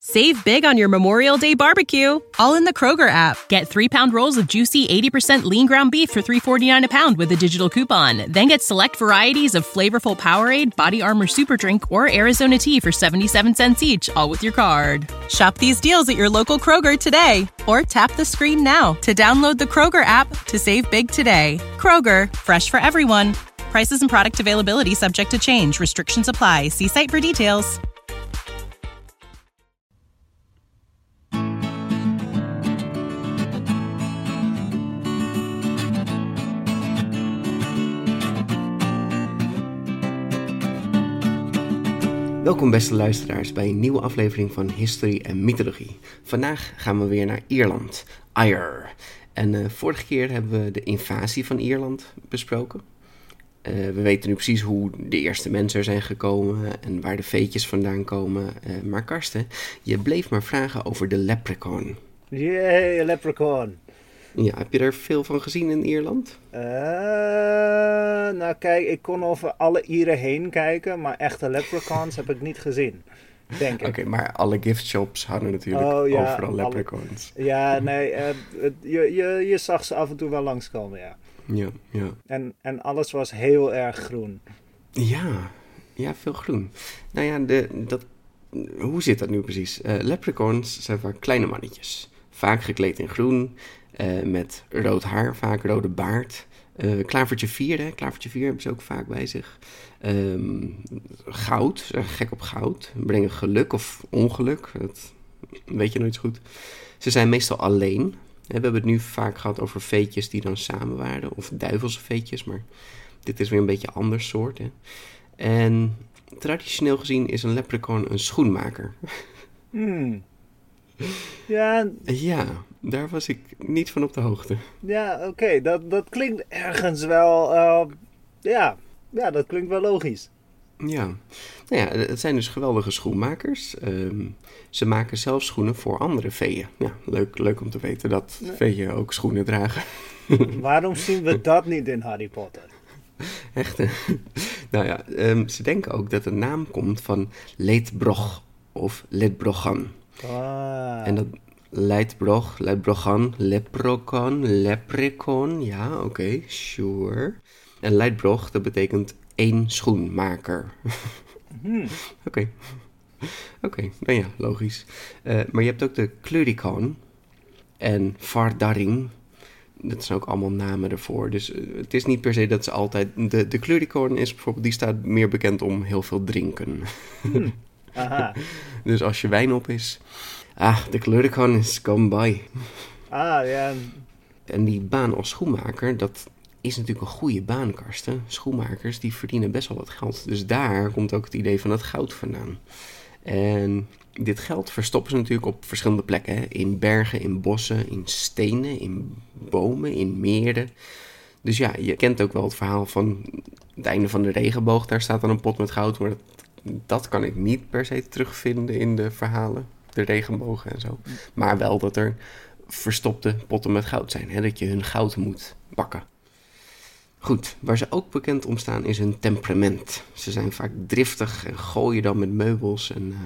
Save big on your Memorial Day barbecue, all in the Kroger app. Get three pound rolls of juicy 80% lean ground beef for $3.49 a pound with a digital coupon. Then get select varieties of flavorful Powerade, Body Armor Super Drink, or Arizona tea for 77 cents each, all with your card. Shop these deals at your local Kroger today, or tap the screen now to download the Kroger app to save big today. Kroger, fresh for everyone. Prices and product availability subject to change. Restrictions apply. See site for details. Welkom beste luisteraars bij een nieuwe aflevering van History en Mythologie. Vandaag gaan we weer naar Ierland, Ire. En uh, vorige keer hebben we de invasie van Ierland besproken. Uh, we weten nu precies hoe de eerste mensen er zijn gekomen en waar de veetjes vandaan komen. Uh, maar Karsten, je bleef maar vragen over de leprechaun. Jee, leprechaun. Ja, heb je er veel van gezien in Ierland? Uh, nou kijk, ik kon over alle Ieren heen kijken, maar echte leprechauns heb ik niet gezien. Denk ik. Oké, maar alle gift shops hadden natuurlijk Oh, ja, overal alle- leprechauns. Ja, nee, eh, je, je, je zag ze af en toe wel langskomen, ja. Ja, ja. En, en alles was heel erg groen. Ja, ja, veel groen. Nou ja, de, dat, hoe zit dat nu precies? Eh leprechauns zijn vaak kleine mannetjes. Vaak gekleed in groen, eh, met rood haar, vaak rode baard. Eh klavertje 4, hè? Klavertje 4 hebben ze ook vaak bij zich. Ehm, goud, ze zijn gek op goud. Brengen geluk of ongeluk, dat weet je nooit zo goed. Ze zijn meestal alleen. We hebben het nu vaak gehad over veetjes die dan samen waren, of duivelse veetjes, maar dit is weer een beetje ander soort. Hè? En traditioneel gezien is een leprechaun een schoenmaker. Hmm. Ja, Ja, daar was ik niet van op de hoogte. ja oké, dat, dat klinkt ergens wel, eh, ja, ja, dat klinkt wel logisch. Ja, nou ja, het zijn dus geweldige schoenmakers. Ehm, ze maken zelf schoenen voor andere veeën. Ja, leuk, leuk om te weten dat veeën ook schoenen dragen. Waarom zien we dat niet in Harry Potter? Echt, nou ja, ehm, ze denken ook dat de naam komt van Leedbrog of Ledbrogan. Ah, En dat Leidbrog, Leidbrogan, Leprocon, Leprechaun. Ja, oké, sure. En Leidbrog, dat betekent één schoenmaker. Oké. Oké, nou ja, logisch. Eh, maar je hebt ook de Klurikan en Vardaring. Dat zijn ook allemaal namen ervoor. Dus eh, het is niet per se dat ze altijd... De, de is bijvoorbeeld, die staat meer bekend om heel veel drinken. aha. Dus als je wijn op is... Ah, de Klurikan is come by. Ah, ja, En die baan als schoenmaker, dat is natuurlijk een goede baan, Karsten. Schoenmakers, die verdienen best wel wat geld. Dus daar komt ook het idee van het goud vandaan. En dit geld verstoppen ze natuurlijk op verschillende plekken. Hè? In bergen, in bossen, in stenen, in bomen, in meren. Dus ja, je kent ook wel het verhaal van het einde van de regenboog. Daar staat dan een pot met goud, maar dat, dat kan ik niet per se terugvinden in de verhalen. De regenbogen en zo. Maar wel dat er verstopte potten met goud zijn. Hè? Dat je hun goud moet pakken. Goed, waar ze ook bekend om staan is hun temperament. Ze zijn vaak driftig en gooien dan met meubels. En, eh,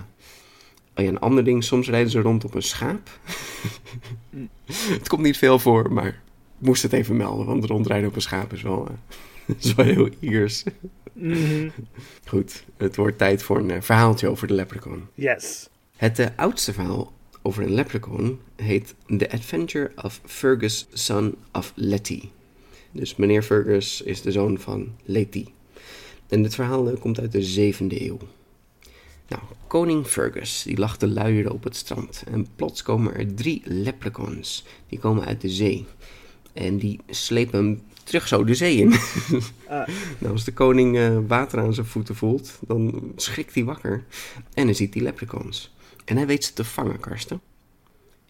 oh ja, een ander ding, soms rijden ze rond op een schaap. het komt niet veel voor, maar ik moest het even melden. Want rondrijden op een schaap is wel, eh, is wel heel Iers. Mhm. Goed, het wordt tijd voor een eh, verhaaltje over de leprechaun. yes. Het eh, oudste verhaal over een leprechaun heet The Adventure of Fergus, son of Letty. Dus meneer Fergus is de zoon van Letty. En dit verhaal eh, komt uit de 7e eeuw. Nou, koning Fergus die lag te luieren op het strand. En plots komen er drie leprechauns. Die komen uit de zee. En die slepen hem terug zo de zee in. Ah, Nou, als de koning eh, water aan zijn voeten voelt, dan schrikt hij wakker. En dan ziet hij leprechauns. En hij weet ze te vangen, Karsten.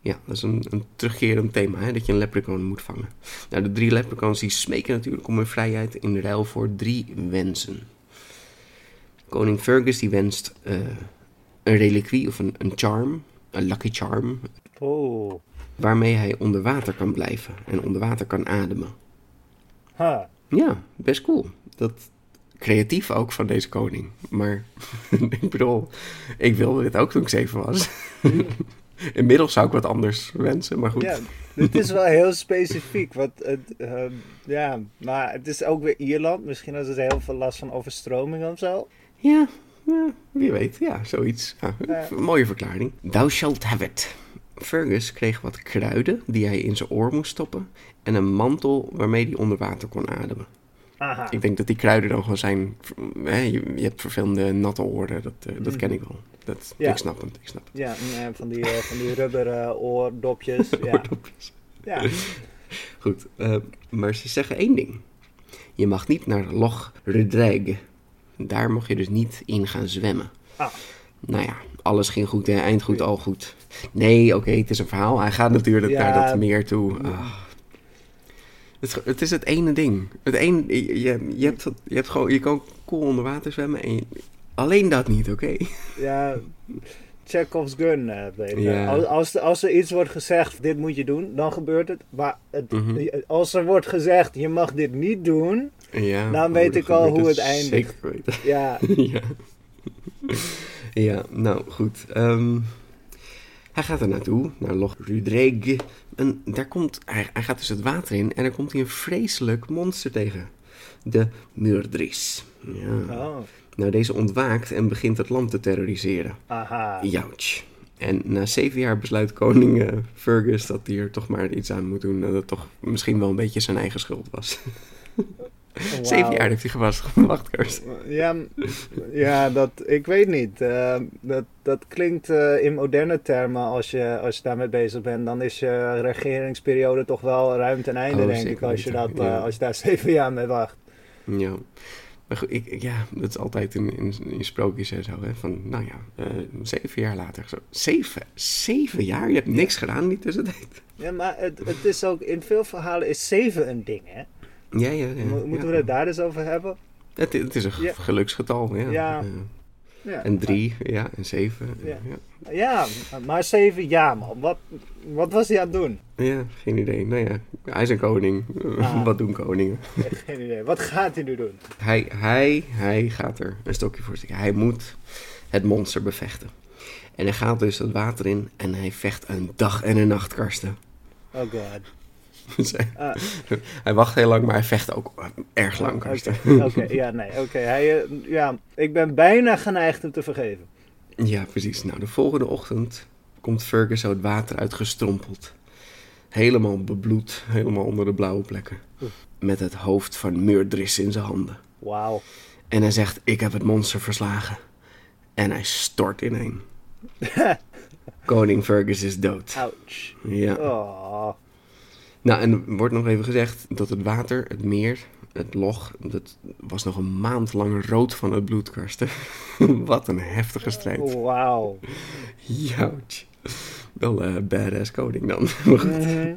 Ja, dat is een, een terugkerend thema, hè, dat je een leprechaun moet vangen. Nou, de drie leprechauns die smeken natuurlijk om hun vrijheid in ruil voor drie wensen. Koning Fergus die wenst eh, een reliquie of een, een charm, een lucky charm, Oh. Waarmee hij onder water kan blijven en onder water kan ademen. Ha. Ja, best cool. Dat creatief ook van deze koning. Maar ik bedoel, ik wilde dit ook toen ik zeven was. Inmiddels zou ik wat anders wensen, maar goed. Ja, dit is wel heel specifiek. Wat het, ehm, ja, maar het is ook weer Ierland. Misschien is het heel veel last van overstroming of zo. Ja, ja, wie weet. Ja, zoiets. Ja, mooie verklaring. Thou shalt have it. Fergus kreeg wat kruiden die hij in zijn oor moest stoppen. En een mantel waarmee hij onder water kon ademen. Aha. Ik denk dat die kruiden dan gewoon zijn... Hè, je, je hebt vervelende natte oren, dat, eh, dat ken ik wel. Dat, Ja. Ik snap het, ik snap het. Ja, eh, van die, eh, van die rubberen oordopjes. Ja. Oordopjes. ja. Goed, eh, maar ze zeggen één ding. Je mag niet naar Loch Rudreg. Daar mag je dus niet in gaan zwemmen. Ah. Nou ja, alles ging goed, hè? eind goed, al goed. Nee, oké, het is een verhaal. Hij gaat natuurlijk Ja. naar dat meer toe. Ah. Het, het is het ene ding. Het ene, je, je, hebt, je hebt gewoon, je kan cool onder water zwemmen en je- alleen dat niet, oké? ja. Chekhov's gun. Ja. Als, als, als er iets wordt gezegd, dit moet je doen, dan gebeurt het. Maar het, Mhm. als er wordt gezegd, je mag dit niet doen, Ja, Dan weet dat ik al hoe het eindigt. Zeker weten. ja. ja. Ja, nou goed. Ehm, hij gaat er naartoe, naar Loch Rudreg. En daar komt, hij, hij gaat dus het water in en daar komt hij een vreselijk monster tegen. De Murdris. Ja. Oh, Nou, deze ontwaakt en begint het land te terroriseren. aha. Jouch. En na zeven jaar besluit koning eh, Fergus dat hij er toch maar iets aan moet doen. Dat het toch misschien wel een beetje zijn eigen schuld was. Zeven jaar heeft hij gewacht. Ja, ja dat, ik weet niet. Eh, dat, dat klinkt eh, in moderne termen, als je, als je daarmee bezig bent, dan is je regeringsperiode toch wel ruim ten einde, Oh, denk ik, als je, dat, eh, ja. als je daar zeven jaar mee wacht. Ja. Maar goed, ik, ja, dat is altijd in, in, in sprookjes en zo. Hè? Van, nou ja, zeven jaar later. Zo. Zeven? Zeven jaar? Je hebt niks gedaan in die tussentijd. Ja, maar het, het is ook, in veel verhalen is zeven een ding, hè? Ja, ja, ja. Mo- Moeten ja. we het daar eens over hebben? Het, het is een Ja. geluksgetal, ja. Ja. Ja. en drie, ja, en zeven. Ja. Ja. Ja, maar zeven jaar, man. Wat, wat was hij aan het doen? Ja, geen idee. Nou ja, hij is een koning. Ah. Wat doen koningen? Geen idee. Wat gaat hij nu doen? Hij, hij, hij gaat er een stokje voor steken. Hij moet het monster bevechten. En hij gaat dus het water in en hij vecht een dag en een nacht, Karsten. Oh god. Dus hij- Ah. hij wacht heel lang, maar hij vecht ook erg lang, Oké, ja, nee, oké. Hij, eh, ja, ik ben bijna geneigd hem te vergeven. Ja, precies. Nou, de volgende ochtend komt Fergus zo het water uitgestrompeld. Helemaal bebloed, helemaal onder de blauwe plekken. Met het hoofd van Murdris in zijn handen. Wauw. En hij zegt, ik heb het monster verslagen. En hij stort ineen. Koning Fergus is dood. Ouch. Ja. Oh. Nou, en er wordt nog even gezegd dat het water, het meer, het log, dat was nog een maand lang rood van het bloed, Karsten. Wat een heftige strijd. Wauw. Jouch. Wel eh badass koning dan. Maar goed. Mhm.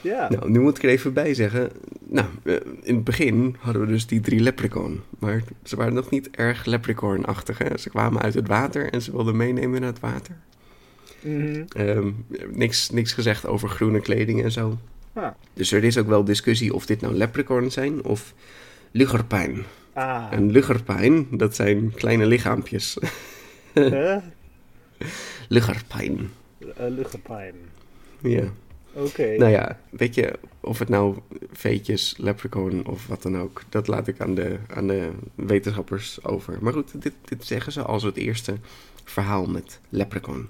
Ja. Nou, nu moet ik er even bij zeggen. Nou, eh, in het begin hadden we dus die drie leprechaun. Maar ze waren nog niet erg leprechaun-achtig. Ze kwamen uit het water en ze wilden meenemen naar het water. Mhm. Ehm, niks, niks gezegd over groene kleding en zo. Ah. Dus er is ook wel discussie of dit nou leprechauns zijn of lugerpijn. Ah. En lugerpijn, dat zijn kleine lichaampjes. Huh? lugerpijn. Eh, Luchtpijn. Ja. Oké. Nou ja, weet je, of het nou veetjes, leprechaun of wat dan ook, dat laat ik aan de, aan de wetenschappers over. Maar goed, dit, dit zeggen ze als het eerste verhaal met leprechaun.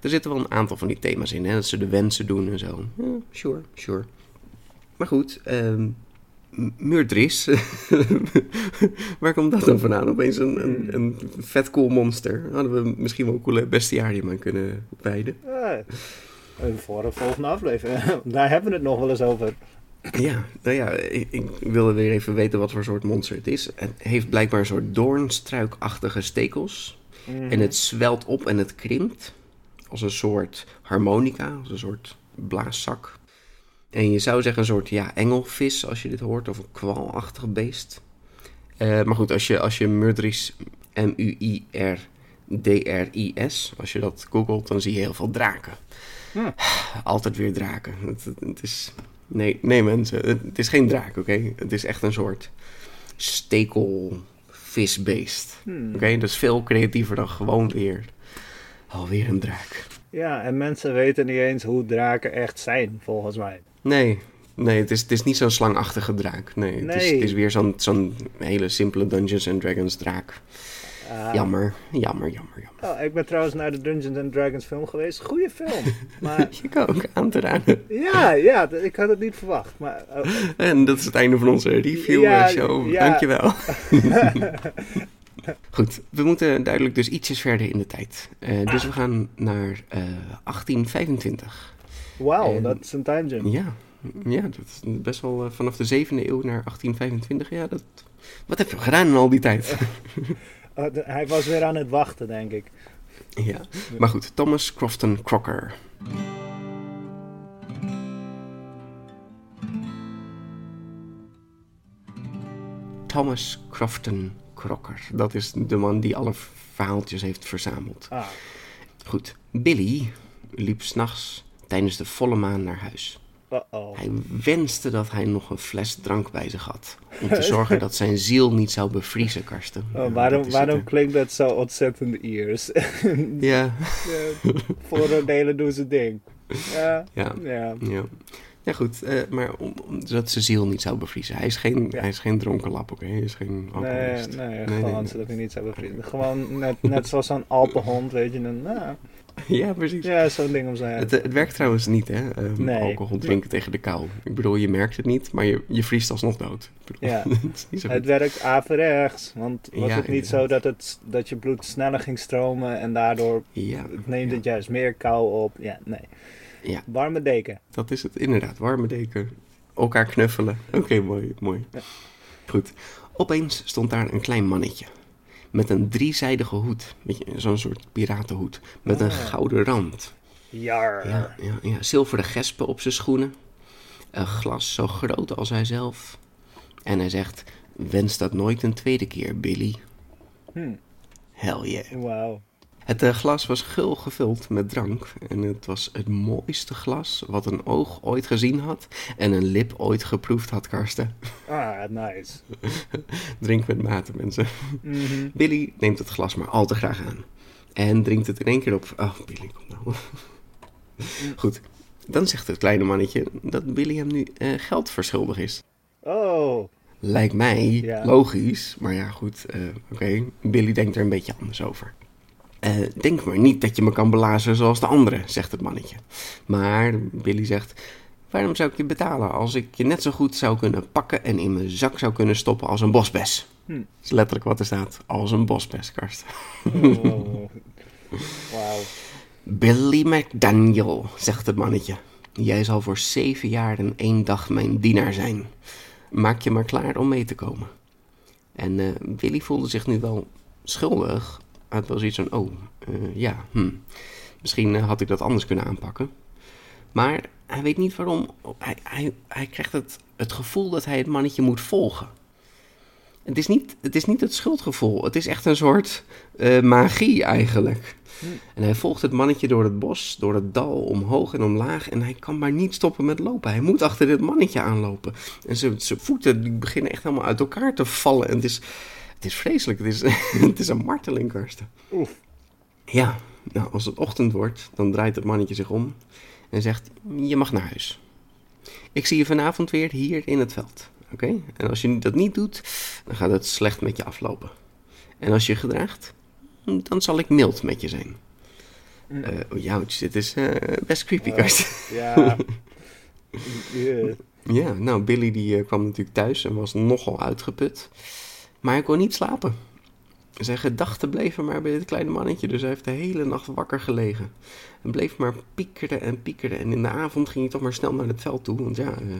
Er zitten wel een aantal van die thema's in, hè, dat ze de wensen doen en zo. Ja, sure, sure. Maar goed, ehm M- Murdris, waar komt dat dan vandaan? Opeens een, een, een vet cool monster. Hadden we misschien wel een coole bestiarium aan kunnen wijden. Ah. En voor de volgende aflevering. Daar hebben we het nog wel eens over. Ja, nou ja, ik, ik wilde weer even weten wat voor soort monster het is. Het heeft blijkbaar een soort doornstruikachtige stekels. En het zwelt op en het krimpt als een soort harmonica, als een soort blaaszak. En je zou zeggen een soort ja, engelvis als je dit hoort, of een kwalachtig beest. Eh, maar goed, als je, als je Murdris, M-U-I-R-D-R-I-S, als je dat googelt, dan zie je heel veel draken. Altijd weer draken. Het, het- het is... Nee, nee mensen, het, het is geen draak, oké? Het is echt een soort stekelvisbeest. Oké, dat is veel creatiever dan gewoon weer... Alweer een draak. Ja, en mensen weten niet eens hoe draken echt zijn, volgens mij. Nee, nee het, is, het is niet zo'n slangachtige draak. Nee, Het, is, Nee. het is weer zo'n zo'n hele simpele Dungeons and Dragons draak. Ah. Jammer, jammer, jammer, jammer. Oh, ik ben trouwens naar de Dungeons and Dragons film geweest. Goeie film. Maar kan ook aan te raden. ja, ja, ik had het niet verwacht. Maar oh, En dat is het einde van onze review Ja, eh, show. ja. Dankjewel. Goed, we moeten duidelijk dus ietsjes verder in de tijd. Eh, dus we gaan naar eh, 1825. wauw, En- dat is een tangent. Ja, ja, dat is best wel eh, vanaf de 7e eeuw naar 1825. Ja, dat... Wat heb je gedaan in al die tijd? De- hij was weer aan het wachten, denk ik. Ja, maar goed, Thomas Crofton Crocker. Thomas Crofton Crocker. Dat is de man die alle verhaaltjes heeft verzameld. Ah, Goed, Billy liep s'nachts tijdens de volle maan naar huis. uh-oh. Hij wenste dat hij nog een fles drank bij zich had. Om te zorgen dat zijn ziel niet zou bevriezen, Karsten. Oh, Ja, waarom dat waarom klinkt dat zo ontzettend Iers? hè. Ja, Vooroordelen doen ze ding. Ja, ja. ja. Ja, ja goed, eh, maar om, zijn ziel niet zou bevriezen. Hij is geen, Ja. hij is geen dronken lap, oké? Hij is geen Nee, alcoholist. nee, nee, gewoon nee. zodat hij niet zou bevrienden. Gewoon net, net zoals een Alpenhond, weet je. Een, nou, Ja, precies. ja, zo'n ding om zijn Het, het werkt trouwens niet, hè? eh, Nee. Alcohol drinken tegen de kou. Ik bedoel, je merkt het niet, maar je, je vriest alsnog dood. Bedoel, Ja. het werkt averechts, want was Ja, het niet zo dat, het, dat je bloed sneller ging stromen en daardoor Ja, neemt het juist meer kou op? Ja, nee. Ja. Warme deken. dat is het inderdaad. Warme deken, elkaar knuffelen. Oké, mooi, mooi. Ja. Goed. Opeens stond daar een klein mannetje. Met een driezijdige hoed. Zo'n soort piratenhoed. Met een Ah. gouden rand. Jar. Ja, ja, ja. Zilveren gespen op zijn schoenen. Een glas zo groot als hij zelf. En hij zegt, wens dat nooit een tweede keer, Billy. Hm. Hell yeah. Wauw. Het eh, glas was gul gevuld met drank. En het was het mooiste glas wat een oog ooit gezien had. En een lip ooit geproefd had, Karsten. Ah, nice. Drink met mate, mensen. Mhm. Billy neemt het glas maar al te graag aan. En drinkt het in één keer op. Oh, Billy, kom nou. Goed. Dan zegt het kleine mannetje dat Billy hem nu eh, geld verschuldigd is. Oh, Lijkt mij Ja. logisch, maar ja, goed. eh, Oké, Billy denkt er een beetje anders over. Eh, denk maar niet dat je me kan belazen zoals de anderen, zegt het mannetje. Maar Billy zegt: Waarom zou ik je betalen als ik je net zo goed zou kunnen pakken en in mijn zak zou kunnen stoppen als een bosbes? Hm. Dat is letterlijk wat er staat: als een bosbes, Karst. oh. Wauw. Billy McDaniel, zegt het mannetje. Jij zal voor zeven jaar en één dag mijn dienaar zijn. Maak je maar klaar om mee te komen. En eh Billy voelde zich nu wel schuldig. Had wel zoiets van, oh, eh, ja, hm. Misschien eh, had ik dat anders kunnen aanpakken. Maar hij weet niet waarom. Hij, hij, hij krijgt het, het gevoel dat hij het mannetje moet volgen. Het is niet het, is niet het schuldgevoel. Het is echt een soort eh, magie eigenlijk. En hij volgt het mannetje door het bos, door het dal, omhoog en omlaag. En hij kan maar niet stoppen met lopen. Hij moet achter dit mannetje aanlopen. En zijn zijn voeten die beginnen echt helemaal uit elkaar te vallen. En het is, het is vreselijk. Het is, het is een marteling, Karsten. Oef. Ja, nou, als het ochtend wordt, dan draait het mannetje zich om en zegt: Je mag naar huis. Ik zie je vanavond weer hier in het veld. Oké? En als je dat niet doet, dan gaat het slecht met je aflopen. En als je gedraagt, dan zal ik mild met je zijn. Eh oh, jouwtje, dit is eh, best creepy, Karsten. Ja. Yeah. Ja, nou, Billy die eh, kwam natuurlijk thuis en was nogal uitgeput. Maar hij kon niet slapen. Zijn gedachten bleven maar bij dit kleine mannetje, dus hij heeft de hele nacht wakker gelegen. En bleef maar piekeren en piekeren. En in de avond ging hij toch maar snel naar het veld toe, want ja, eh,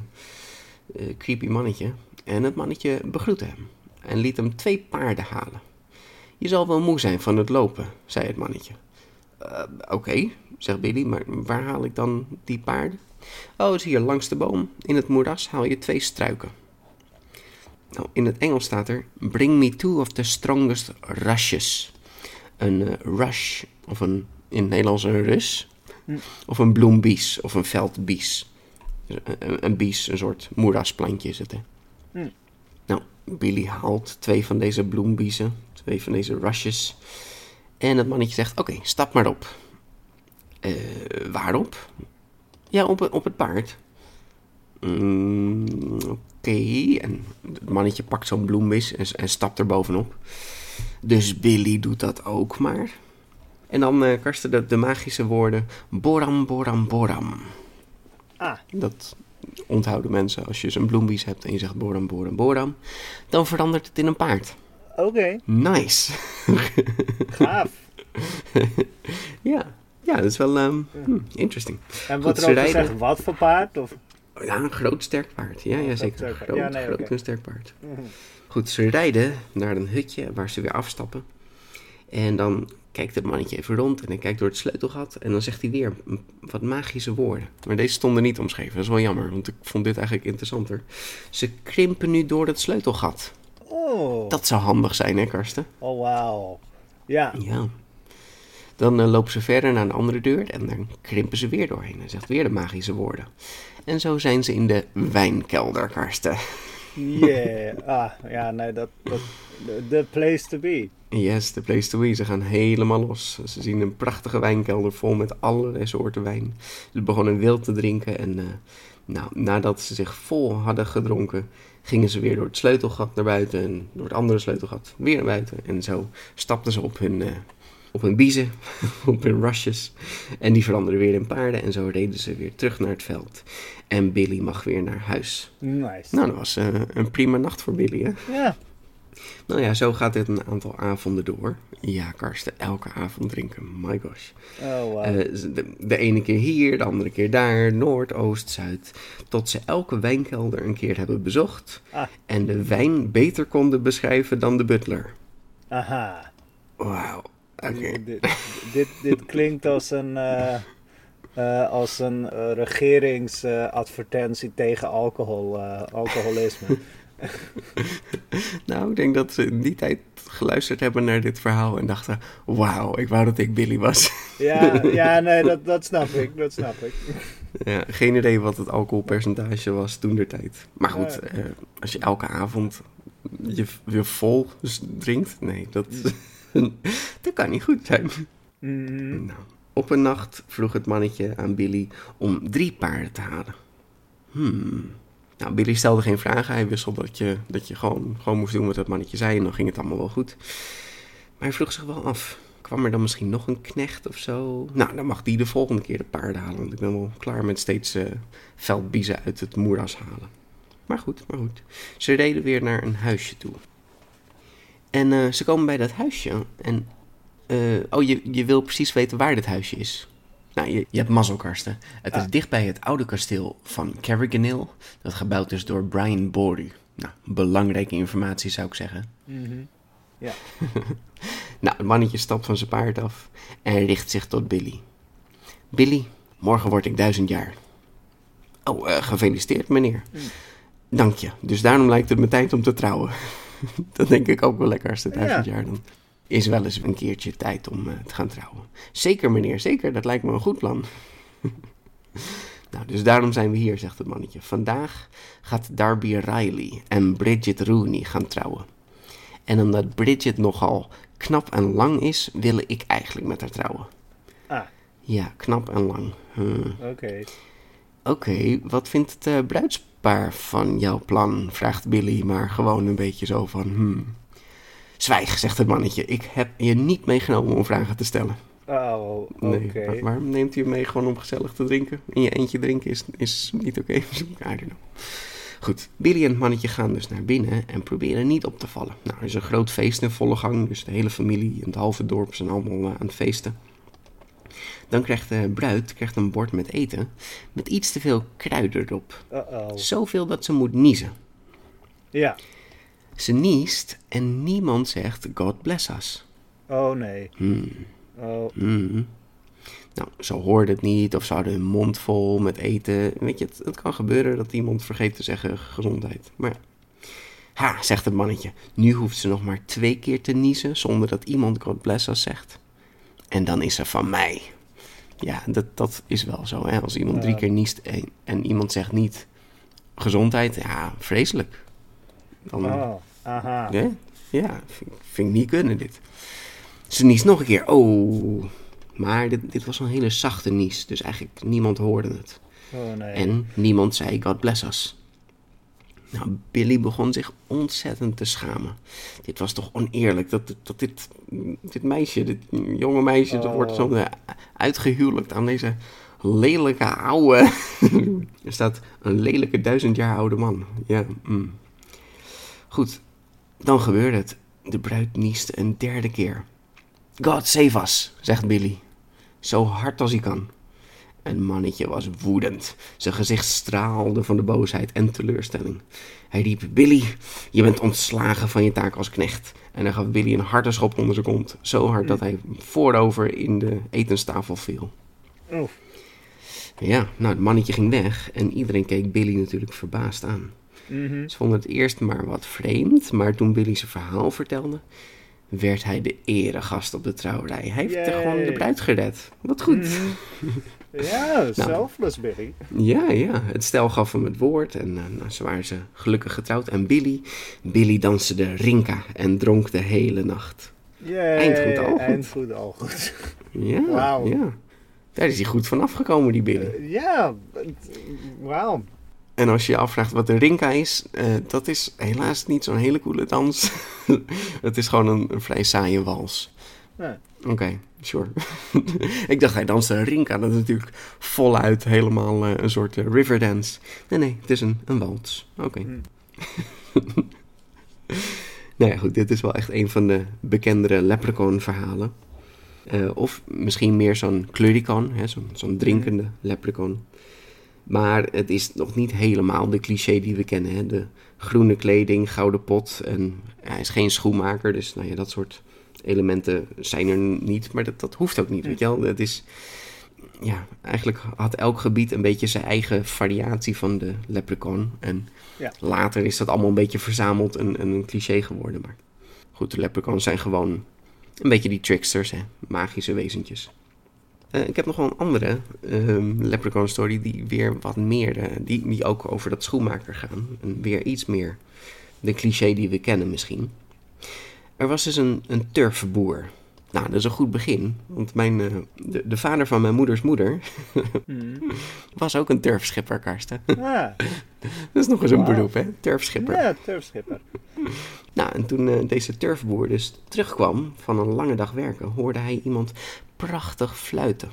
eh, creepy mannetje. En het mannetje begroette hem en liet hem twee paarden halen. Je zal wel moe zijn van het lopen, zei het mannetje. "Eh, Oké, zegt Billy, maar waar haal ik dan die paarden? Oh, is hier langs de boom. In het moeras haal je twee struiken. Nou, in het Engels staat er: Bring me two of the strongest rushes. Een eh, rush, of een, in het Nederlands een rus, of een bloembies, of een veldbies. Dus Een, een, een bies, een soort moerasplantje is het, hè. Nou, Billy haalt twee van deze bloembiezen, twee van deze rushes. En het mannetje zegt: Oké, stap maar op. Eh, waarop? Ja, op, op het paard. Mm, Oké, en het mannetje pakt zo'n bloembis en, en stapt er bovenop. Dus Billy doet dat ook maar. En dan eh karsten de, de magische woorden Boram, Boram, Boram. Ah, Dat onthouden mensen als je zo'n bloembies hebt en je zegt Boram, Boram, Boram. Dan verandert het in een paard. oké. Nice. Gaaf. ja. ja, dat is wel ehm, hmm, interesting. En wat er ook gezegd, wat voor paard? Of... Ja, een groot sterk paard. Ja, ja zeker. paard. Groot, Ja, nee, groot oké. en sterk paard. Goed, ze rijden naar een hutje waar ze weer afstappen. En dan kijkt het mannetje even rond en hij kijkt door het sleutelgat. En dan zegt hij weer wat magische woorden. Maar deze stonden niet omschreven. Dat is wel jammer, want ik vond dit eigenlijk interessanter. Ze krimpen nu door het sleutelgat. Oh, Dat zou handig zijn, hè, Karsten? oh wauw. Ja, Ja. Dan eh, lopen ze verder naar een andere deur en dan krimpen ze weer doorheen. Hij zegt weer de magische woorden. En zo zijn ze in de wijnkelder, Karsten. yeah. Ah, ja, nee, dat, dat, the, place to be. Yes, the place to be. Ze gaan helemaal los. Ze zien een prachtige wijnkelder vol met allerlei soorten wijn. Ze begonnen wild te drinken en eh, nou, nadat ze zich vol hadden gedronken, gingen ze weer door het sleutelgat naar buiten en door het andere sleutelgat weer naar buiten. En zo stapten ze op hun, eh, op hun biezen, op hun rushes en die veranderden weer in paarden en zo reden ze weer terug naar het veld. En Billy mag weer naar huis. Nice. Nou, dat was eh, een prima nacht voor Billy, hè? Ja, Nou ja, zo gaat dit een aantal avonden door. Ja, Karsten, elke avond drinken. My gosh. oh wauw. Eh, de, de ene keer hier, de andere keer daar, noord, oost, zuid. Tot ze elke wijnkelder een keer hebben bezocht. Ah. En de wijn beter konden beschrijven dan de butler. Aha. Wauw. Dit, dit, dit klinkt als een, eh, eh, als een eh, regeringsadvertentie tegen alcohol, alcoholisme. Nou, ik denk dat ze in die tijd geluisterd hebben naar dit verhaal en dachten... Wauw, ik wou dat ik Billy was. ja, ja, nee, dat, dat snap ik, dat snap ik. Ja, geen idee wat het alcoholpercentage was toen der tijd. Maar goed, als je elke avond je, je vol drinkt, nee, dat, dat kan niet goed zijn. Mhm. Nou, op een nacht vroeg het mannetje aan Billy om drie paarden te halen. Hmm. Nou, Billy stelde geen vragen. Hij wist al dat je, dat je gewoon, gewoon moest doen wat het mannetje zei en dan ging het allemaal wel goed. Maar hij vroeg zich wel af. Kwam er dan misschien nog een knecht of zo? Nou, dan mag die de volgende keer de paarden halen. Want ik ben wel klaar met steeds eh veldbiezen uit het moeras halen. Maar goed, maar goed. Ze reden weer naar een huisje toe. En eh, ze komen bij dat huisje. En, eh, oh, je, je wil precies weten waar dit huisje is. Nou, je, je hebt mazzel, Karsten. Het is dichtbij het oude kasteel van Carriganil. Dat gebouwd is door Brian Boru. Nou, belangrijke informatie zou ik zeggen. Mhm. Ja. Nou, het mannetje stapt van zijn paard af en richt zich tot Billy. Billy, morgen word ik duizend jaar. Oh, eh, gefeliciteerd, meneer. Dank je. Dus daarom lijkt het me tijd om te trouwen. dat denk ik ook wel lekker als het duizend Ja. jaar dan. Is wel eens een keertje tijd om eh, te gaan trouwen. Zeker, meneer, zeker. Dat lijkt me een goed plan. nou, dus daarom zijn we hier, zegt het mannetje. Vandaag gaat Darby Riley en Bridget Rooney gaan trouwen. En omdat Bridget nogal knap en lang is, wil ik eigenlijk met haar trouwen. Ah, Ja, knap en lang. Hmm. oké. Oké, wat vindt het eh, bruidspaar van jouw plan? vraagt Billy, maar gewoon een beetje zo van... Hmm. Zwijg, zegt het mannetje. Ik heb je niet meegenomen om vragen te stellen. Oh, oké. Nee, waar- waarom neemt u je mee gewoon om gezellig te drinken? In je eentje drinken is, is niet oké. I don't know. Goed, Billy en het mannetje gaan dus naar binnen en proberen niet op te vallen. Nou, er is een groot feest in volle gang, dus de hele familie en het halve dorp zijn allemaal eh, aan het feesten. Dan krijgt de bruid krijgt een bord met eten met iets te veel kruiden erop. Uh-oh. Zoveel dat ze moet niezen. Ja. Ze niest en niemand zegt God bless us. Oh nee. Hmm. Oh. Hmm. Nou, ze hoorden het niet of ze hadden hun mond vol met eten. Weet je, het, het kan gebeuren dat iemand vergeet te zeggen gezondheid. Maar ja. Ha, zegt het mannetje. Nu hoeft ze nog maar twee keer te niezen zonder dat iemand God bless us zegt. En dan is ze van mij. Ja, dat, dat is wel zo. Hè? Als iemand drie keer niest en, en iemand zegt niet gezondheid, ja, vreselijk. Dan, Oh. Aha. ja, ja vind, vind ik niet kunnen dit. Ze niest nog een keer. Oh, maar dit, dit was een hele zachte nies, dus eigenlijk niemand hoorde het. Oh nee. En niemand zei God bless us. Nou, Billy begon zich ontzettend te schamen. Dit was toch oneerlijk dat, dat dit, dit meisje, dit jonge meisje, dat Oh. wordt zo eh, uitgehuwelijkd aan deze lelijke oude... er staat een lelijke duizend jaar oude man. Ja, mm. Goed, dan gebeurde het. De bruid nieste een derde keer. God save us, zegt Billy. Zo hard als hij kan. Het mannetje was woedend. Zijn gezicht straalde van de boosheid en teleurstelling. Hij riep: Billy, je bent ontslagen van je taak als knecht. En hij gaf Billy een harde schop onder zijn kont. Zo hard dat hij voorover in de etenstafel viel. Oef. Ja, nou, het mannetje ging weg en iedereen keek Billy natuurlijk verbaasd aan. Mhm. Ze vonden het eerst maar wat vreemd, maar toen Billy zijn verhaal vertelde, werd hij de eregast op de trouwerij. Hij heeft er gewoon de bruid gered. Wat goed. Mhm. Ja, selfless Billy. Ja, ja. Het stel gaf hem het woord en eh, nou, ze waren ze gelukkig getrouwd. En Billy, Billy danste de rinka en dronk de hele nacht. Yay. Eindgoed, al goed. Eindgoed, al goed. Ja, Wauw. ja. Daar is hij goed van afgekomen, die Billy. Eh, Ja, wauw. En als je je afvraagt wat de rinka is, eh, dat is helaas niet zo'n hele coole dans. het is gewoon een, een vrij saaie wals. Oké, sure. ik dacht hij danste een rinka, dat is natuurlijk voluit helemaal eh, een soort eh, riverdance. Nee, nee, het is een, een wals. Oké. Hmm. nou ja, goed, dit is wel echt een van de bekendere leprechaun-verhalen. Eh, of misschien meer zo'n kluricon, hè, zo'n, zo'n drinkende leprechaun. Maar het is nog niet helemaal de cliché die we kennen. Hè? De groene kleding, gouden pot. En hij is geen schoenmaker, dus nou ja, dat soort elementen zijn er niet. Maar dat, dat hoeft ook niet, weet je wel. Het is, ja, eigenlijk had elk gebied een beetje zijn eigen variatie van de leprechaun. En Ja. later is dat allemaal een beetje verzameld en, en een cliché geworden. Maar goed, de leprechauns zijn gewoon een beetje die tricksters, hè? magische wezentjes. Eh, ik heb nog wel een andere ehm leprechaun story die weer wat meer, eh, die, die ook over dat schoenmaker gaan. En weer iets meer de cliché die we kennen misschien. Er was dus een, een turfboer. Nou, dat is een goed begin, want mijn, eh, de, de vader van mijn moeders moeder Mhm. was ook een turfschipper, Karsten. Ah, dat is nog eens een beroep, hè? Turfschipper. ja, turfschipper. Nou, en toen deze turfboer dus terugkwam van een lange dag werken, hoorde hij iemand prachtig fluiten.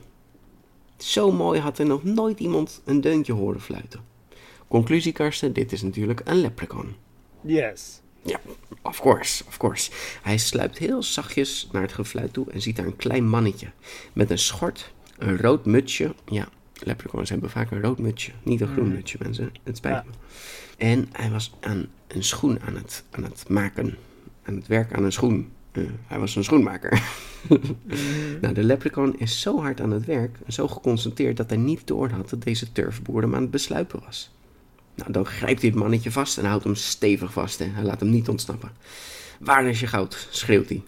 Zo mooi had hij nog nooit iemand een deuntje horen fluiten. Conclusie, Karsten, dit is natuurlijk een leprechaun. Yes. Ja, of course, of course. Hij sluipt heel zachtjes naar het gefluit toe en ziet daar een klein mannetje. Met een schort, een rood mutsje. Ja, leprechauns hebben vaak een rood mutsje. Niet een groen mutsje, mensen. Het spijt Ja. me. En hij was aan een schoen aan het, aan het maken. Aan het werk aan een schoen. Eh, hij was een schoenmaker. nou, de leprechaun is zo hard aan het werk en zo geconcentreerd dat hij niet door had dat deze turfboer hem aan het besluipen was. Nou, dan grijpt hij het mannetje vast en houdt hem stevig vast. Hè. Hij laat hem niet ontsnappen. Waar is je goud? schreeuwt hij.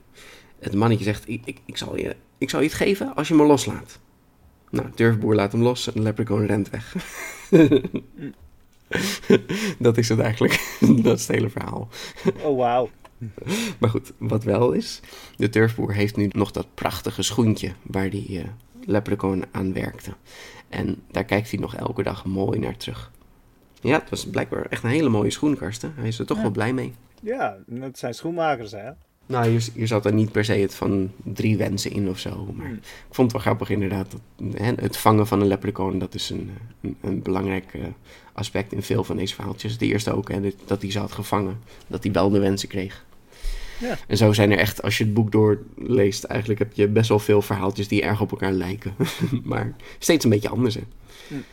Het mannetje zegt, ik, ik, ik, zal je, ik zal je het geven als je me loslaat. Nou, turfboer laat hem los en de leprechaun rent weg. dat is het eigenlijk. dat is het hele verhaal. Oh, wauw. Maar goed, wat wel is, de turfboer heeft nu nog dat prachtige schoentje waar die eh leprechaun aan werkte. En daar kijkt hij nog elke dag mooi naar terug. Ja, het was blijkbaar echt een hele mooie schoen, Karsten. Hij is er toch Ja. wel blij mee. Ja, dat zijn schoenmakers, hè? Nou, hier, hier zat er niet per se het van drie wensen in of zo. Maar Hmm. ik vond het wel grappig inderdaad. Dat, hè, het vangen van een leprechaun, dat is een, een, een belangrijk eh, aspect in veel van deze verhaaltjes. De eerste ook, hè, dat hij ze had gevangen. Dat hij wel de wensen kreeg. Ja. En zo zijn er echt, als je het boek doorleest, eigenlijk heb je best wel veel verhaaltjes die erg op elkaar lijken. maar steeds een beetje anders, hè. Hmm.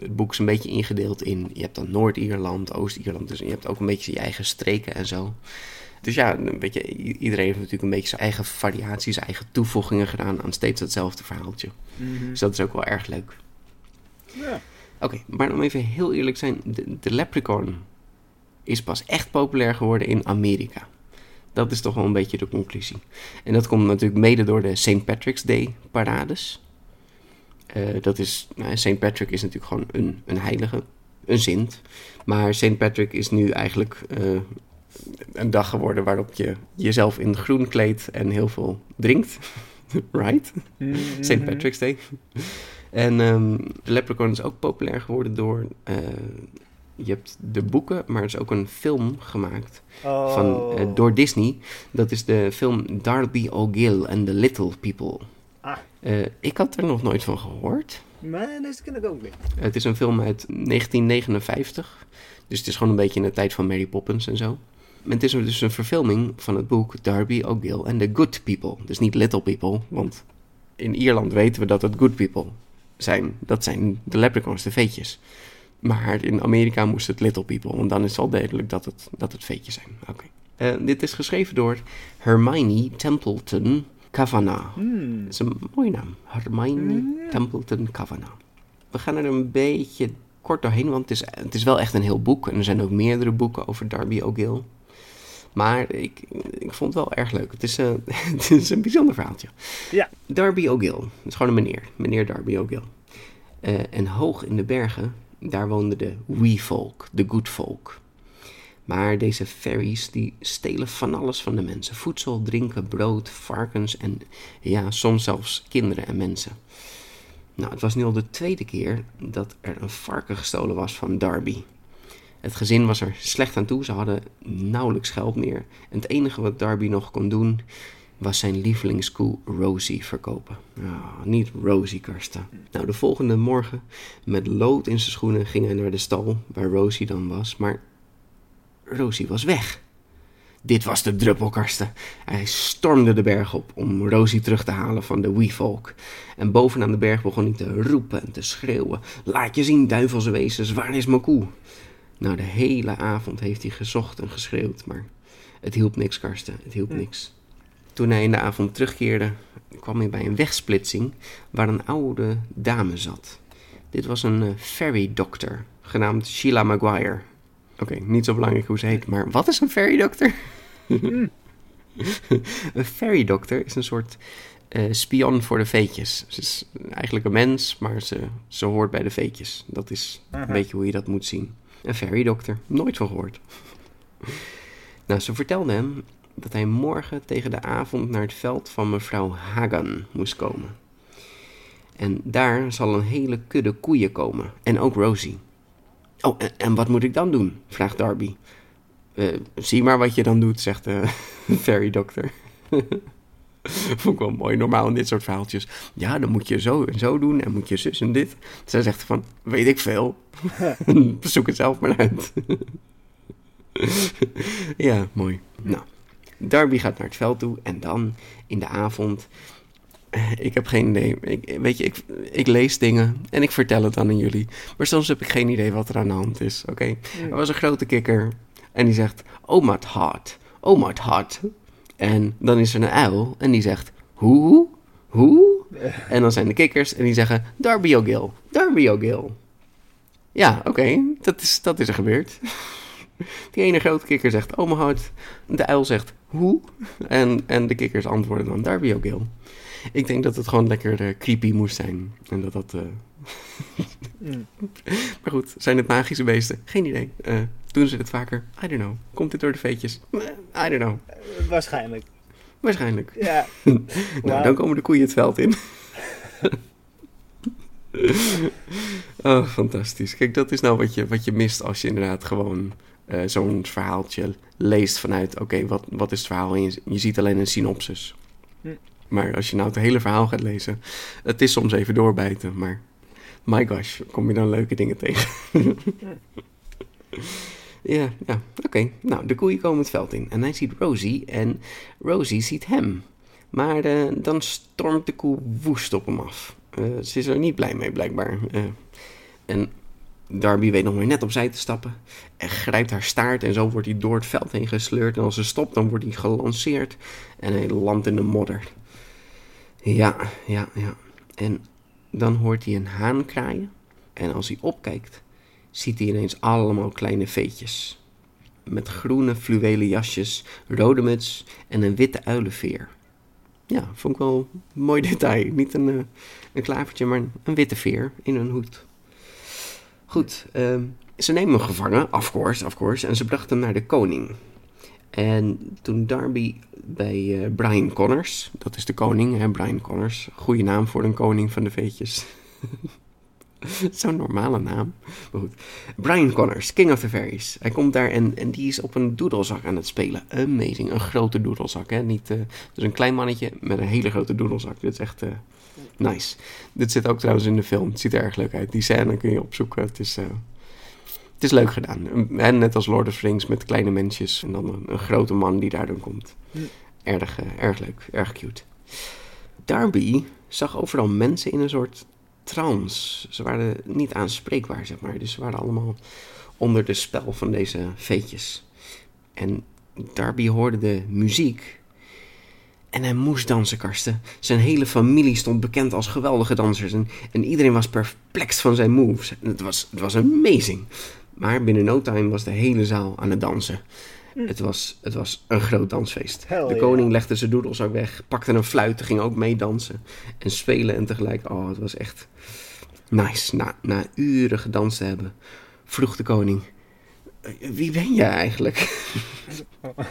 Het boek is een beetje ingedeeld in, je hebt dan Noord-Ierland, Oost-Ierland, dus je hebt ook een beetje je eigen streken en zo. Dus ja, weet je, iedereen heeft natuurlijk een beetje zijn eigen variaties, zijn eigen toevoegingen gedaan aan steeds hetzelfde verhaaltje. Mhm. Dus dat is ook wel erg leuk. Ja. Oké, maar om even heel eerlijk te zijn, de, de Leprechaun is pas echt populair geworden in Amerika. Dat is toch wel een beetje de conclusie. En dat komt natuurlijk mede door de St. Patrick's Day parades. Eh, dat is, nou, St. Patrick is natuurlijk gewoon een, een heilige, een sint. Maar St. Patrick is nu eigenlijk eh, een dag geworden waarop je jezelf in groen kleedt en heel veel drinkt. right? Mhm. St. Patrick's Day. En ehm, de Leprechaun is ook populair geworden door... eh, je hebt de boeken, maar er is ook een film gemaakt Oh. van, eh, door Disney. Dat is de film Darby O'Gill and the Little People. Ah. Eh, ik had er nog nooit van gehoord. Maar ken ik ook niet. Het is een film uit 1959. Dus het is gewoon een beetje in de tijd van Mary Poppins en zo. En het is dus een verfilming van het boek Darby O'Gill and the Good People. Dus niet Little People, want in Ierland weten we dat het Good People zijn. Dat zijn de leprechauns, de veetjes. Maar in Amerika moest het Little People, want dan is het al duidelijk dat het, dat het veetjes zijn. Oké. Eh, dit is geschreven door Hermione Templeton Kavanagh. Hmm. Dat is een mooie naam. Hermione Templeton Kavanagh. We gaan er een beetje kort doorheen, want het is, het is wel echt een heel boek. En er zijn ook meerdere boeken over Darby O'Gill. Maar ik, ik vond het wel erg leuk. Het is, eh, het is een bijzonder verhaaltje. Ja. Darby O'Gill. Dat is gewoon een meneer. Meneer Darby O'Gill. Eh, en hoog in de bergen, daar woonden de wee folk, de good folk. Maar deze fairies die stelen van alles van de mensen. Voedsel, drinken, brood, varkens en ja, soms zelfs kinderen en mensen. Nou, het was nu al de tweede keer dat er een varken gestolen was van Darby. Het gezin was er slecht aan toe, ze hadden nauwelijks geld meer. En het enige wat Darby nog kon doen, was zijn lievelingskoe Rosie verkopen. Ah, niet Rosie, Karsten. Nou, de volgende morgen, met lood in zijn schoenen, ging hij naar de stal waar Rosie dan was. Maar Rosie was weg. Dit was de druppelkarsten. Hij stormde de berg op om Rosie terug te halen van de Weefolk. En bovenaan de berg begon hij te roepen en te schreeuwen. Laat je zien, duivelse wezens, waar is mijn koe? Nou, de hele avond heeft hij gezocht en geschreeuwd, maar het hielp niks, Karsten. Het hielp niks. Toen hij in de avond terugkeerde, kwam hij bij een wegsplitsing waar een oude dame zat. Dit was een eh, fairy doctor, genaamd Sheila Maguire. Oké, niet zo belangrijk hoe ze heet, maar wat is een fairy doctor? een fairy doctor is een soort eh, spion voor de veetjes. Ze is eigenlijk een mens, maar ze, ze hoort bij de veetjes. Dat is een beetje hoe je dat moet zien. Een fairy doctor, nooit van gehoord. nou, ze vertelde hem dat hij morgen tegen de avond naar het veld van mevrouw Hagan moest komen. En daar zal een hele kudde koeien komen. En ook Rosie. Oh, en, en wat moet ik dan doen? vraagt Darby. "Eh, zie maar wat je dan doet, zegt de fairy doctor. Vond ik wel mooi, normaal in dit soort verhaaltjes. Ja, dan moet je zo en zo doen en moet je zus en dit. Zij zegt van, weet ik veel. Zoek het zelf maar uit. ja, mooi. Nou, Darby gaat naar het veld toe en dan in de avond... eh, Ik heb geen idee. Ik, weet je, ik, ik lees dingen en ik vertel het dan aan jullie. Maar soms heb ik geen idee wat er aan de hand is, oké? Er was een grote kikker en die zegt... Oh, my heart. Oh, my heart. En dan is er een uil en die zegt... Hoe? Hoe? En dan zijn de kikkers en die zeggen... Darby O'Gill. Darby O'Gill. Ja, oké. Dat, is, dat is er gebeurd. Die ene grote kikker zegt... Oh. De uil zegt... Hoe? En, en de kikkers antwoorden dan... Darby O'Gill. Ik denk dat het gewoon lekker eh, creepy moest zijn. En dat dat... eh, Mm. maar goed, zijn het magische beesten? Geen idee. Eh, doen ze het vaker? I don't know. Komt dit door de veetjes? I don't know. Waarschijnlijk. Waarschijnlijk. Ja. Nou, dan komen de koeien het veld in. oh, fantastisch. Kijk, dat is nou wat je, wat je mist als je inderdaad gewoon eh, zo'n verhaaltje leest vanuit... Oké, wat, wat is het verhaal? En je, je ziet alleen een synopsis. Hm. Maar als je nou het hele verhaal gaat lezen... Het is soms even doorbijten, maar... My gosh, kom je dan leuke dingen tegen. ja, ja, oké. Nou, de koeien komen het veld in. En hij ziet Rosie en Rosie ziet hem. Maar eh, dan stormt de koe woest op hem af. Eh, ze is er niet blij mee, blijkbaar. En Darby weet nog maar net opzij te stappen. En grijpt haar staart en zo wordt hij door het veld heen gesleurd. En als ze stopt, dan wordt hij gelanceerd. En hij landt in de modder. Ja, ja, ja. En dan hoort hij een haan kraaien. En als hij opkijkt, ziet hij ineens allemaal kleine veetjes. Met groene fluwelen jasjes, rode muts en een witte uilenveer. Ja, vond ik wel een mooi detail. Niet een, uh, een klavertje, maar een, witte veer in een hoed. Goed, uh, ze nemen hem gevangen, of course, of course, en ze brachten hem naar de koning. En toen Darby bij uh, Brian Connors, dat is de koning, hè, Brian Connors, goede naam voor een koning van de veetjes. Zo'n normale naam. Maar goed. Brian Connors, King of the Fairies. Hij komt daar en, en die is op een doedelzak aan het spelen. Amazing. Een grote doedelzak. Hè? Niet, dus een klein mannetje met een hele grote doedelzak. Dit is echt uh, nice. Dit zit ook trouwens in de film. Het ziet er erg leuk uit. Die scène kun je opzoeken. Het is, uh, het is leuk gedaan. En net als Lord of the Rings met kleine mensjes. En dan een, een grote man die daar dan komt. Erg, erg leuk. Erg cute. Darby zag overal mensen in een soort trance. Ze waren niet aanspreekbaar, zeg maar. Dus ze waren allemaal onder de spel van deze veetjes. En Darby hoorde de muziek. En hij moest dansen, Karsten. Zijn hele familie stond bekend als geweldige dansers. En, en iedereen was perplex van zijn moves. Het was, het was amazing. Maar binnen no time was de hele zaal aan het dansen. Het was, het was een groot dansfeest. Hell de yeah. koning legde zijn doedelzak weg, pakte een fluit, ging ook meedansen en spelen. En tegelijk, oh, het was echt nice. Na, na uren gedanst te hebben, vroeg de koning: "Eh, Wie ben jij eigenlijk?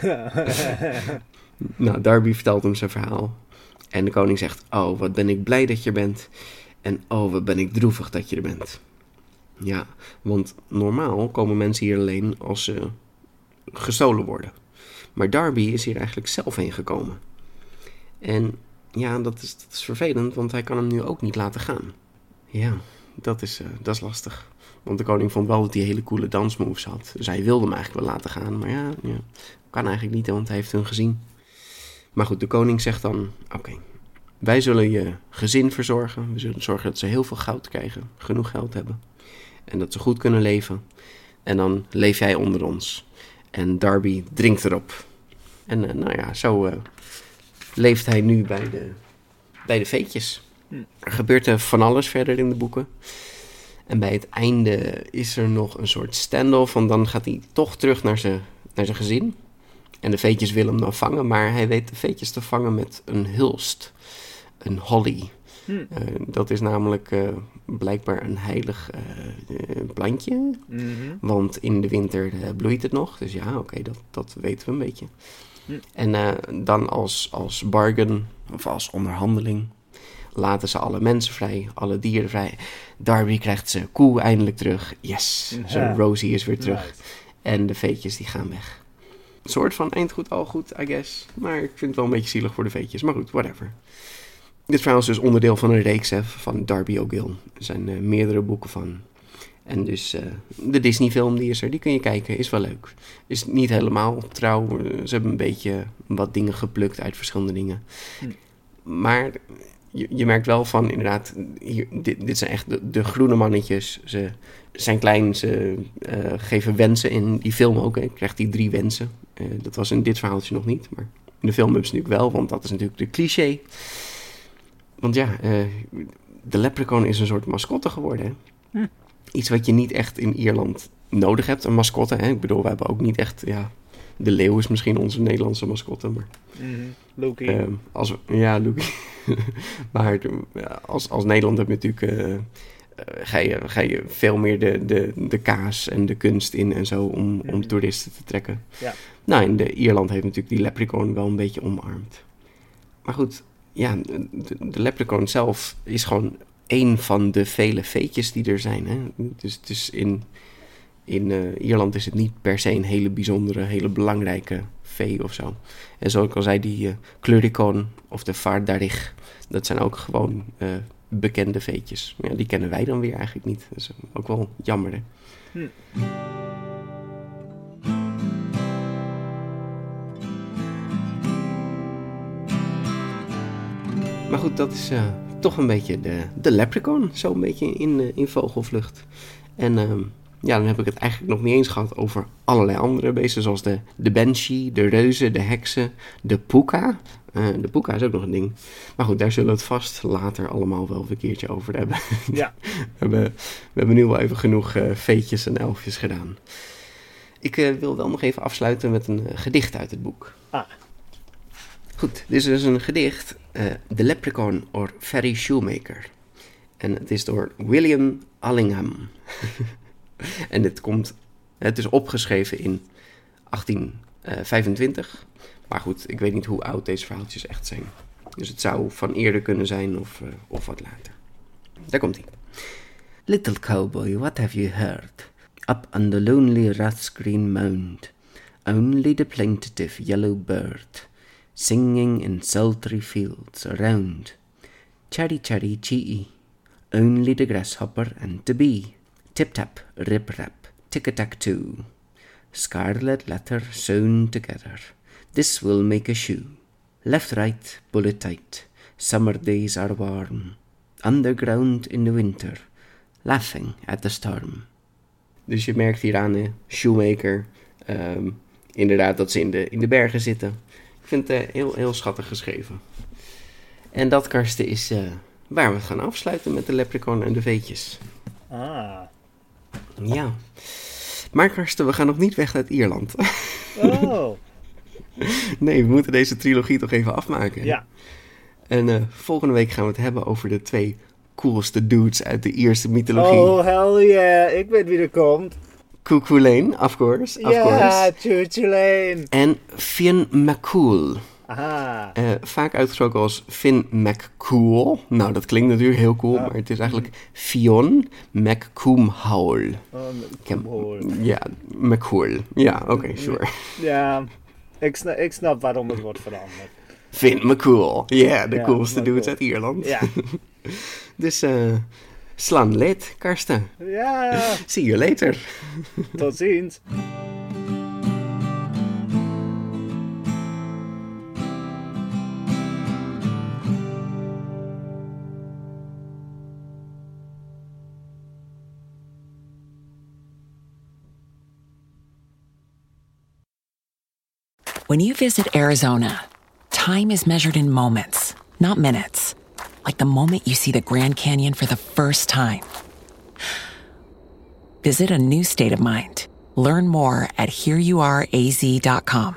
nou, Darby vertelt hem zijn verhaal. En de koning zegt: Oh, wat ben ik blij dat je bent. En oh, wat ben ik droevig dat je er bent. Ja, want normaal komen mensen hier alleen als ze gestolen worden. Maar Darby is hier eigenlijk zelf heen gekomen. En ja, dat is, dat is vervelend, want hij kan hem nu ook niet laten gaan. Ja, dat is, eh, dat is lastig. Want de koning vond wel dat hij hele coole dansmoves had. Dus hij wilde hem eigenlijk wel laten gaan. Maar ja, ja kan eigenlijk niet, want hij heeft hun gezien. Maar goed, de koning zegt dan: Oké, wij zullen je gezin verzorgen. We zullen zorgen dat ze heel veel goud krijgen, genoeg geld hebben. En dat ze goed kunnen leven. En dan leef jij onder ons. En Darby drinkt erop. En eh, nou ja, zo eh, leeft hij nu bij de, bij de veetjes. Er gebeurt er van alles verder in de boeken. En bij het einde is er nog een soort standoff. Want dan gaat hij toch terug naar zijn, naar zijn gezin. En de veetjes willen hem dan vangen. Maar hij weet de veetjes te vangen met een hulst. Een holly. Hm. Eh, dat is namelijk eh, blijkbaar een heilig eh, plantje. Mhm. Want in de winter bloeit het nog. Dus ja, oké, dat, dat weten we een beetje. Hm. En dan als, als bargain, of als onderhandeling, laten ze alle mensen vrij, alle dieren vrij. Darby krijgt zijn koe eindelijk terug. Yes, zijn Ja. Rosie is weer terug. En de veetjes die gaan weg. Een soort van eindgoed al goed, I guess. Maar ik vind het wel een beetje zielig voor de veetjes. Maar goed, whatever. Dit verhaal is dus onderdeel van een reeks hè, van Darby O'Gill. Er zijn eh, meerdere boeken van. En dus eh, de Disney-film die is er, die kun je kijken, is wel leuk. Is niet helemaal trouw. eh, Ze hebben een beetje wat dingen geplukt uit verschillende dingen. Maar je, je merkt wel van, inderdaad, hier, dit, dit zijn echt de, de groene mannetjes. Ze zijn klein, ze eh, geven wensen in die film ook. Hè. Je krijgt die drie wensen. Eh, dat was in dit verhaaltje nog niet, maar in de film hebben ze natuurlijk wel, want dat is natuurlijk de cliché. Want ja, eh, de leprechaun is een soort mascotte geworden. Hè? Hm. Iets wat je niet echt in Ierland nodig hebt, een mascotte. Hè? Ik bedoel, we hebben ook niet echt, ja, de leeuw is misschien onze Nederlandse mascotte, maar... Mhm. Loki. Ehm, als, we- ja, Luke. maar als, als Nederland heb je natuurlijk... eh, eh, ga, je, ga je veel meer de, de, de kaas en de kunst in en zo om, om Mhm. toeristen te trekken. Ja. Nou, en de, Ierland heeft natuurlijk die leprechaun wel een beetje omarmd. Maar goed, ja, de, de leprechaun zelf is gewoon één van de vele veetjes die er zijn. Hè? Dus, dus in, in eh, Ierland is het niet per se een hele bijzondere, hele belangrijke vee of zo. En zoals ik al zei, die eh Cluricoon of de Vaardarich, dat zijn ook gewoon eh, bekende veetjes. Die kennen wij dan weer eigenlijk niet. Dat is ook wel jammer. Maar goed, dat is toch een beetje de, de leprechaun, zo een beetje in, in vogelvlucht. En ehm, ja, dan heb ik het eigenlijk nog niet eens gehad over allerlei andere beesten, zoals de, de banshee, de reuzen, de heksen, de puka. Eh, de puka is ook nog een ding. Maar goed, daar zullen we het vast later allemaal wel een keertje over hebben. Ja. we, hebben, we hebben nu wel even genoeg uh, veetjes en elfjes gedaan. Ik uh, wil wel nog even afsluiten met een gedicht uit het boek. Ah. Goed, dit is dus een gedicht. The Leprechaun or Ferry Shoemaker. En het is door William Allingham. en dit komt, het is opgeschreven in 1825. Maar goed, ik weet niet hoe oud deze verhaaltjes echt zijn. Dus het zou van eerder kunnen zijn of, uh, of wat later. Daar komt hij. Little cowboy, what have you heard? Up on the lonely rath's green mound, only the plaintive yellow bird, singing in sultry fields around. Chatty chatty chee, only the grasshopper and the bee. Tip tap, rip rap, tick a tack too. Scarlet letter sewn together. This will make a shoe. Left, right, bullet tight. Summer days are warm. Underground in the winter. Laughing at the storm. Dus je merkt hier aan, de shoemaker. Um, inderdaad, dat ze in de, in de bergen zitten. Ik vind het uh, heel, heel schattig geschreven. En dat, Karsten, is uh, waar we gaan afsluiten met de leprechaun en de veetjes. Ah. Ja. Maar Karsten, we gaan nog niet weg uit Ierland. Oh. nee, we moeten deze trilogie toch even afmaken. Ja. En uh, volgende week gaan we het hebben over de twee coolste dudes uit de Ierse mythologie. Oh, hell yeah. Ik weet wie er komt. Cuchulainn, of course. Of ja, Cuchulainn. En Fionn McCool. Aha. Uh, vaak uitgesproken als Finn McCool. Nou, dat klinkt natuurlijk heel cool, maar het is eigenlijk Fionn McCoomhowl. Oh, McCoomhowl. Ja, McCool. Ja, oké, okay, sure. Ja, ik snap, ik snap waarom het wordt veranderd. Finn McCool. Yeah, de Ja, coolste dudes McCool. uit Ierland. Ja. dus eh slan lid, Karsten. Ja, See you later. tot ziens. When you visit Arizona, time is measured in moments, not minutes. Like the moment you see the Grand Canyon for the first time. Visit a new state of mind. Learn more at hereyouareaz.com.